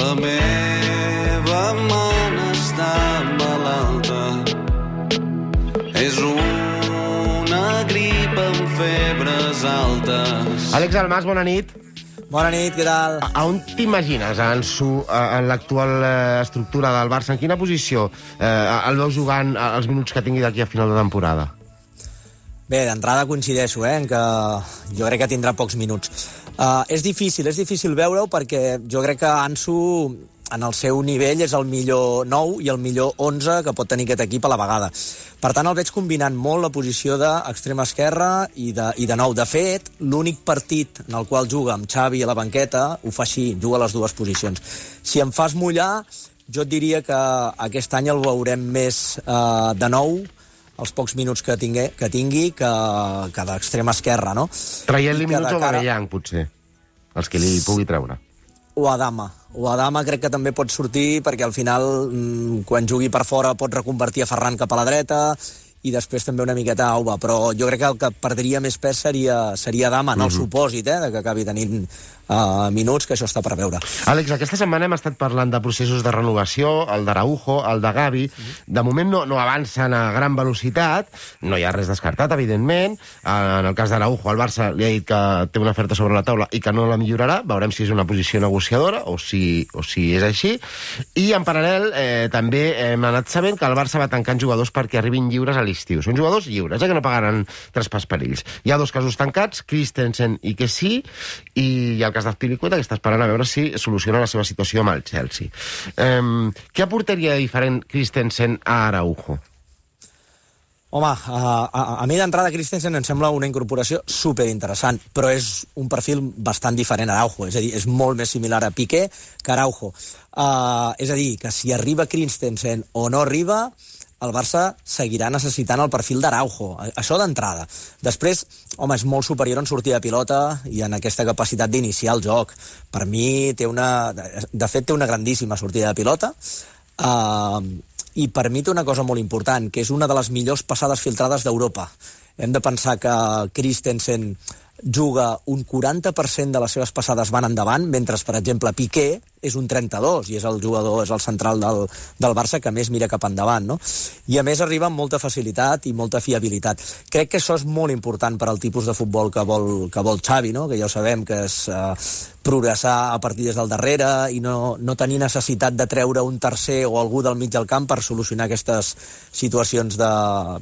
La meva mana està malalta. És una grip amb febres altes. Àlex Almas, bona nit. Bona nit, què tal? A, a on t'imagines, Ansu, a- en l'actual eh, estructura del Barça? En quina posició eh, el veus jugant eh, els minuts que tingui d'aquí a final de temporada? Bé, d'entrada coincideixo, eh, en que jo crec que tindrà pocs minuts. Uh, és difícil, és difícil veure-ho perquè jo crec que Ansu en el seu nivell és el millor 9 i el millor 11 que pot tenir aquest equip a la vegada. Per tant, el veig combinant molt la posició d'extrema esquerra i de, i de nou. De fet, l'únic partit en el qual juga amb Xavi a la banqueta ho fa així, juga a les dues posicions. Si em fas mullar, jo et diria que aquest any el veurem més eh, de nou els pocs minuts que tingui, que, tingui que, que d'extrema esquerra, no? Traient-li minuts a cara- Aubameyang, potser. Els que li pugui treure. O a Dama. O a Dama crec que també pot sortir perquè al final, mm, quan jugui per fora, pot reconvertir a Ferran cap a la dreta i després també una miqueta a Auba, però jo crec que el que perdria més pes seria, seria Dama, en el supòsit eh, de que acabi tenint uh, minuts, que això està per veure. Àlex, aquesta setmana hem estat parlant de processos de renovació, el d'Araujo, el de Gavi. De moment no, no avancen a gran velocitat, no hi ha res descartat, evidentment. En el cas d'Araujo, el Barça li ha dit que té una oferta sobre la taula i que no la millorarà. Veurem si és una posició negociadora o si, o si és així. I, en paral·lel, eh, també hem anat sabent que el Barça va tancant jugadors perquè arribin lliures a l'estiu. Són jugadors lliures, eh, que no pagaran traspàs per ells. Hi ha dos casos tancats, Christensen i que sí, i hi ha el cas d'Azpilicueta, que està esperant a veure si soluciona la seva situació amb el Chelsea. Um, què aportaria diferent Christensen a Araujo? Home, a, a, a mi d'entrada Christensen em sembla una incorporació super interessant, però és un perfil bastant diferent a Araujo, és a dir, és molt més similar a Piqué que a Araujo. Uh, és a dir, que si arriba Christensen o no arriba, el Barça seguirà necessitant el perfil d'Araujo, això d'entrada. Després, home, és molt superior en sortida de pilota i en aquesta capacitat d'iniciar el joc. Per mi té una... De fet, té una grandíssima sortida de pilota, uh, i per mi té una cosa molt important, que és una de les millors passades filtrades d'Europa. Hem de pensar que Christensen juga un 40% de les seves passades van endavant, mentre, per exemple, Piqué és un 32 i és el jugador, és el central del, del Barça que més mira cap endavant, no? I a més arriba amb molta facilitat i molta fiabilitat. Crec que això és molt important per al tipus de futbol que vol, que vol Xavi, no? Que ja ho sabem, que és eh, progressar a partir des del darrere i no, no tenir necessitat de treure un tercer o algú del mig del camp per solucionar aquestes situacions de,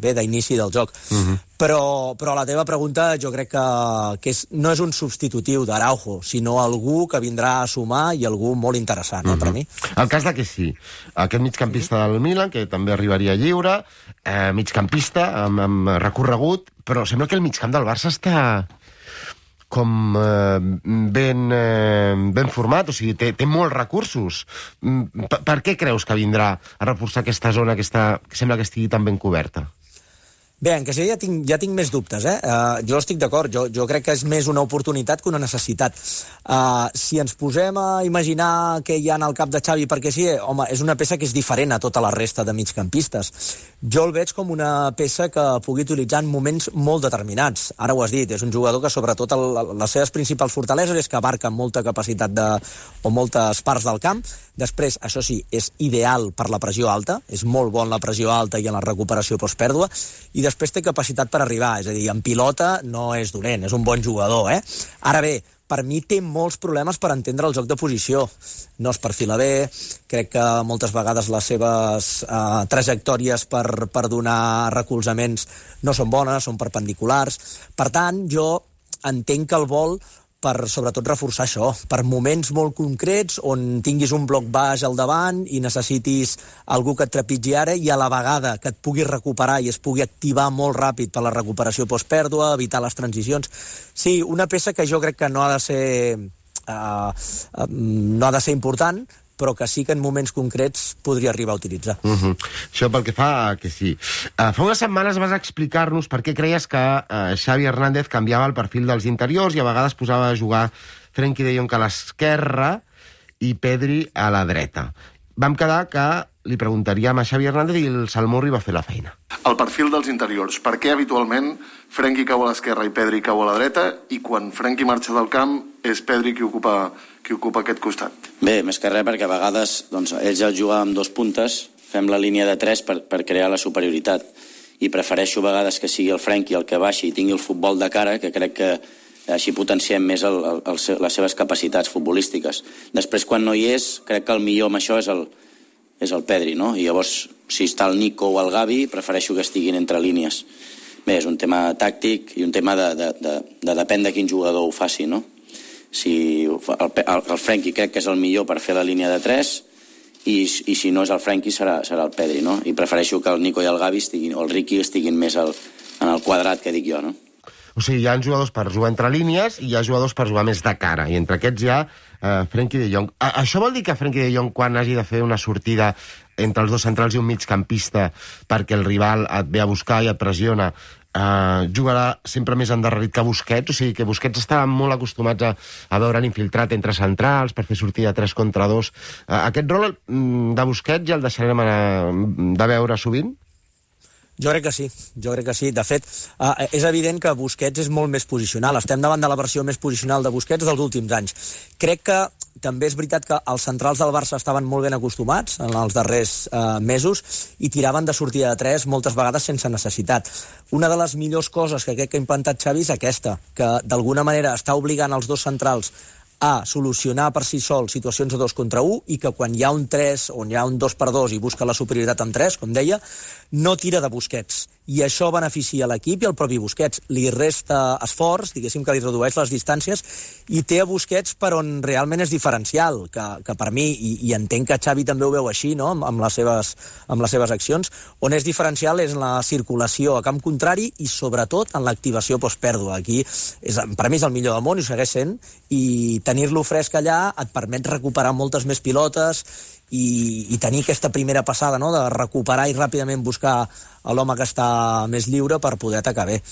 bé d'inici del joc. Uh -huh. però, però la teva pregunta jo crec que, que és, no és un substitutiu d'Araujo, sinó algú que vindrà a sumar i algú molt interessant, eh, per mi. El cas de que sí, aquest migcampista del Milan, que també arribaria lliure, eh, migcampista amb, amb recorregut, però sembla que el migcamp del Barça està com eh, ben, eh, ben format, o sigui, té, té molts recursos. Mm, Per, per què creus que vindrà a reforçar aquesta zona que, està, que sembla que estigui tan ben coberta? Bé, en Casella ja tinc, ja tinc més dubtes, eh? Uh, jo estic d'acord, jo, jo crec que és més una oportunitat que una necessitat. Uh, si ens posem a imaginar què hi ha en el cap de Xavi perquè sí, eh, home, és una peça que és diferent a tota la resta de migcampistes. Jo el veig com una peça que pugui utilitzar en moments molt determinats. Ara ho has dit, és un jugador que sobretot el, les seves principals fortaleses és que abarca molta capacitat de, o moltes parts del camp. Després, això sí, és ideal per la pressió alta, és molt bon la pressió alta i en la recuperació postpèrdua, i després té capacitat per arribar, és a dir, en pilota no és dolent, és un bon jugador, eh? Ara bé, per mi té molts problemes per entendre el joc de posició. No es perfila bé, crec que moltes vegades les seves eh, trajectòries per, per donar recolzaments no són bones, són perpendiculars. Per tant, jo entenc que el vol per sobretot reforçar això, per moments molt concrets on tinguis un bloc baix al davant i necessitis algú que et trepitgi ara i a la vegada que et pugui recuperar i es pugui activar molt ràpid per la recuperació postpèrdua, evitar les transicions. Sí, una peça que jo crec que no ha de ser uh, uh, no ha de ser important, però que sí que en moments concrets podria arribar a utilitzar. Uh -huh. Això pel que fa que sí. Uh, fa unes setmanes vas explicar-nos per què creies que uh, Xavi Hernández canviava el perfil dels interiors i a vegades posava a jugar Frenkie de Jong a l'esquerra i Pedri a la dreta. Vam quedar que li preguntaríem a Xavi Hernández i el Salmurri va fer la feina. El perfil dels interiors. Per què habitualment Frenkie cau a l'esquerra i Pedri cau a la dreta i quan Frenkie marxa del camp és Pedri qui ocupa, qui ocupa aquest costat? Bé, més que res perquè a vegades doncs, ells ja juguen amb dos puntes, fem la línia de tres per, per crear la superioritat i prefereixo a vegades que sigui el Frenkie el que baixi i tingui el futbol de cara, que crec que així potenciem més el, el, el, les seves capacitats futbolístiques. Després, quan no hi és, crec que el millor amb això és el, és el Pedri, no? I llavors, si està el Nico o el Gavi, prefereixo que estiguin entre línies. Bé, és un tema tàctic i un tema de, de, de, de depèn de quin jugador ho faci, no? Si el, el, el Frenkie crec que és el millor per fer la línia de 3 i, i si no és el Frenkie serà, serà el Pedri, no? I prefereixo que el Nico i el Gavi estiguin, o el Ricky estiguin més al, en el quadrat que dic jo, no? O sigui, hi ha jugadors per jugar entre línies i hi ha jugadors per jugar més de cara. I entre aquests hi ha eh, Frenkie de Jong. A això vol dir que Frenkie de Jong, quan hagi de fer una sortida entre els dos centrals i un migcampista perquè el rival et ve a buscar i et pressiona, eh, jugarà sempre més endarrerit que Busquets, o sigui que Busquets està molt acostumats a, a veure'n infiltrat entre centrals per fer sortida 3 contra 2. Eh, aquest rol mm, de Busquets ja el deixarem anar, de veure sovint? Jo crec que sí, jo crec que sí. De fet, eh, és evident que Busquets és molt més posicional. Estem davant de la versió més posicional de Busquets dels últims anys. Crec que també és veritat que els centrals del Barça estaven molt ben acostumats en els darrers eh, mesos i tiraven de sortida de 3 moltes vegades sense necessitat. Una de les millors coses que crec que ha implantat Xavi és aquesta, que d'alguna manera està obligant els dos centrals a solucionar per si sol situacions de dos contra un i que quan hi ha un 3 on hi ha un 2 per 2 i busca la superioritat en 3, com deia, no tira de Busquets. I això beneficia l'equip i el propi Busquets. Li resta esforç, diguéssim que li redueix les distàncies, i té a Busquets per on realment és diferencial, que, que per mi, i, i entenc que Xavi també ho veu així, no?, amb, amb, les seves, amb les seves accions, on és diferencial és en la circulació a camp contrari i sobretot en l'activació postpèrdua. Aquí, és, per mi és el millor del món i ho segueix sent, i tenir-lo fresc allà et permet recuperar moltes més pilotes i, i tenir aquesta primera passada, no?, de recuperar i ràpidament buscar l'home que està més lliure per poder atacar bé.